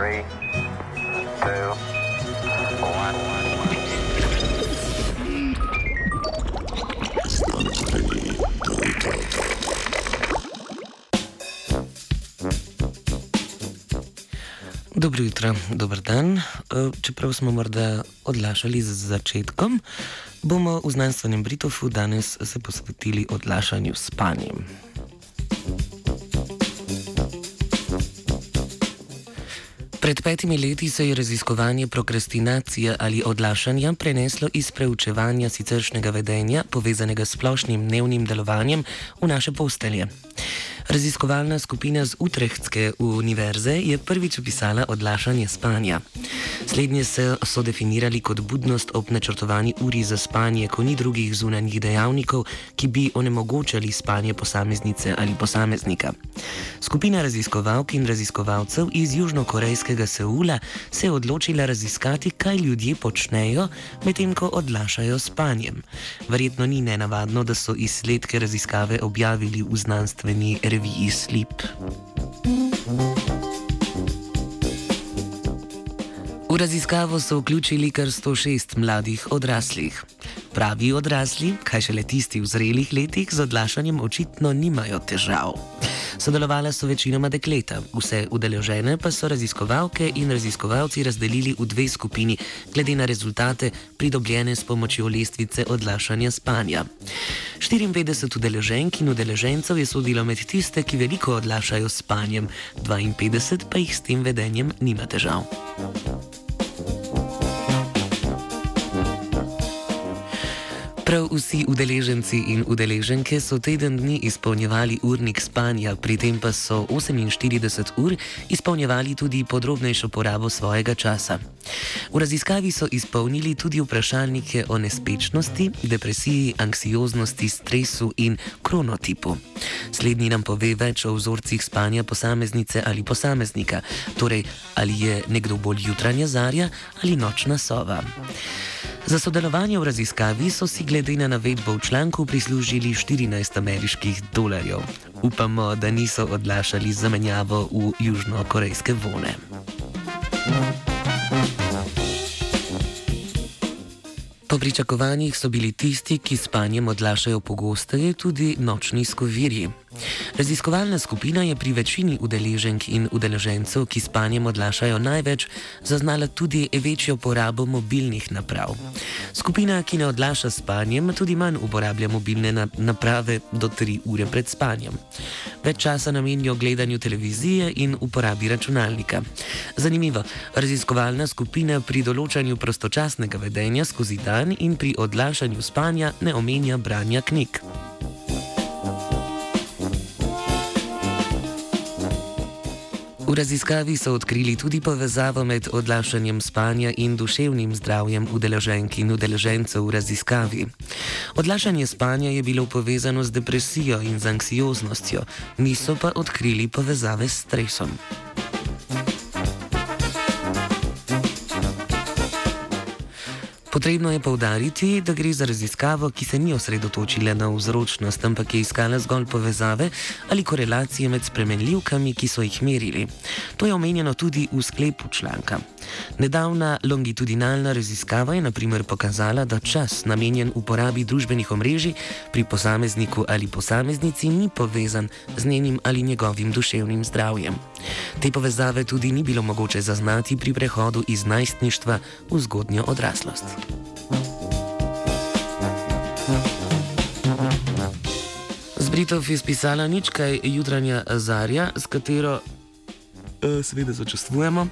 Three, two, one. Dobro jutro, dober dan. E, Čeprav smo morda odlašali z začetkom, bomo v znanstvenem Britofu danes se posvetili odlašanju s spanjem. Pred petimi leti se je raziskovanje prokrastinacije ali odlašanja preneslo iz preučevanja siceršnjega vedenja, povezanega s splošnim dnevnim delovanjem, v naše postelje. Raziskovalna skupina z Utrechtske univerze je prvič opisala odlašanje spanja. Slednje se so definirali kot budnost ob načrtovani uri za spanje, ko ni drugih zunanjih dejavnikov, ki bi onemogočali spanje posameznice ali posameznika. Skupina raziskovalk in raziskovalcev iz južnokorejskega Seula se je odločila raziskati, kaj ljudje počnejo, medtem ko odlašajo spanjem. Verjetno ni nenavadno, da so izsledke raziskave objavili v znanstveni reviji Sleep. V raziskavo so vključili kar 106 mladih odraslih. Pravi odrasli, kaj šele tisti v zrelih letih, z odlašanjem očitno nimajo težav. Sodelovale so večinoma dekleta, vse udeležene pa so raziskovalke in raziskovalci razdelili v dve skupini, glede na rezultate pridobljene s pomočjo lestvice odlašanja spanja. 54 udeleženk in udeležencev je sodilo med tiste, ki veliko odlašajo s spanjem, 52 pa jih s tem vedenjem nima težav. Prav vsi udeleženci in udeleženke so teden dni izpolnjevali urnik spanja, pri tem pa so 48 ur izpolnjevali tudi podrobnejšo porabo svojega časa. V raziskavi so izpolnili tudi vprašalnike o nespečnosti, depresiji, anksioznosti, stresu in kronotipu. Slednji nam pove več o vzorcih spanja posameznice ali posameznika, torej ali je nekdo bolj jutranja zarja ali nočna sova. Za sodelovanje v raziskavi so si glede na navedbo v članku prislužili 14 ameriških dolarjev. Upamo, da niso odlašali zamenjavo v južnokorejske vone. Po pričakovanjih so bili tisti, ki s spanjem odlašajo pogosteje, tudi nočni skovirji. Raziskovalna skupina je pri večini udeleženk in udeležencev, ki s spanjem odlašajo največ, zaznala tudi večjo porabo mobilnih naprav. Skupina, ki ne odlaša s spanjem, tudi manj uporablja mobilne na naprave do 3 ure pred spanjem. Več časa namenijo gledanju televizije in uporabi računalnika. Zanimivo, raziskovalna skupina pri določanju prostočasnega vedenja skozi dan in pri odlašanju spanja ne omenja branja knjig. V raziskavi so odkrili tudi povezavo med odlašanjem spanja in duševnim zdravjem udeleženk in udeležencev v raziskavi. Odlašanje spanja je bilo povezano z depresijo in z anksioznostjo, niso pa odkrili povezave s stresom. Potrebno je povdariti, da gre za raziskavo, ki se ni osredotočila na vzročnost, ampak je iskala zgolj povezave ali korelacije med spremenljivkami, ki so jih merili. To je omenjeno tudi v sklepu članka. Nedavna longitudinalna raziskava je naprimer pokazala, da čas namenjen uporabi družbenih omrežij pri posamezniku ali posameznici ni povezan z njenim ali njegovim duševnim zdravjem. Te povezave tudi ni bilo mogoče zaznati pri prehodu iz najstništva v zgodnjo odraslost. Z Britov je spisala nič kaj jutranja Zarja, s katero uh, seveda začustvujemo.